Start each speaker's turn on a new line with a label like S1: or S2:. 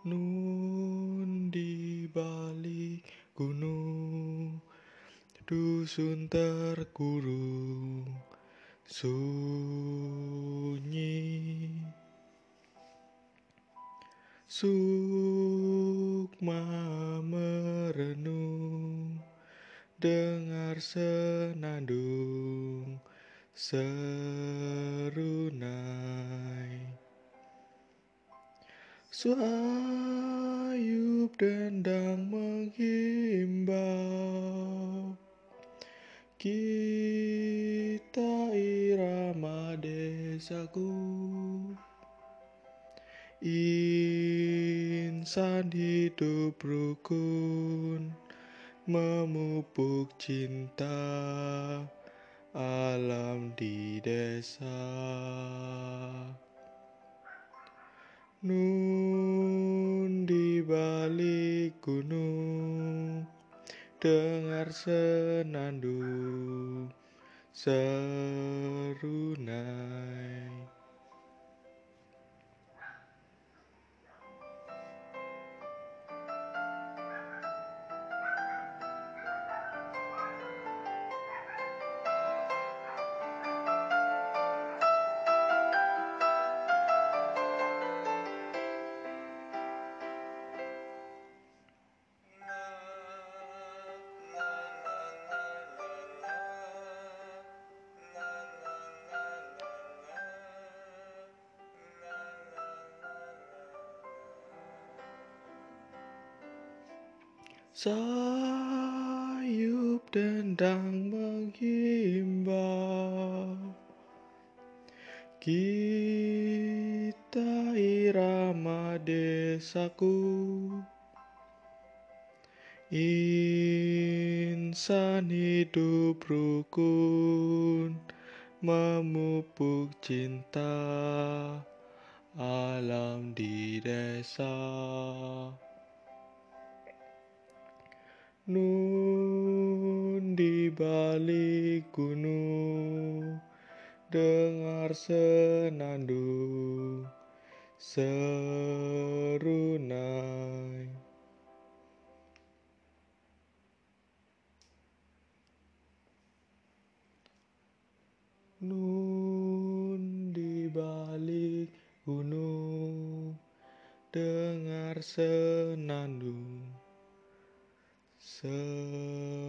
S1: Nun di balik gunung Dusun terkurung Sunyi. Sukma merenung Dengar senandung Serunai Suayub dendang menghimbau. Kita irama desaku. Insan hidup rukun Memupuk cinta Alam di desa. Di balik gunung dengar senandung serunai Sayup dendang menghimbau. Kita irama desaku. Insan hidup rukun Memupuk cinta Alam di desa Nun di balik gunung dengar senandung serunai Nun di balik gunung dengar senandung serunai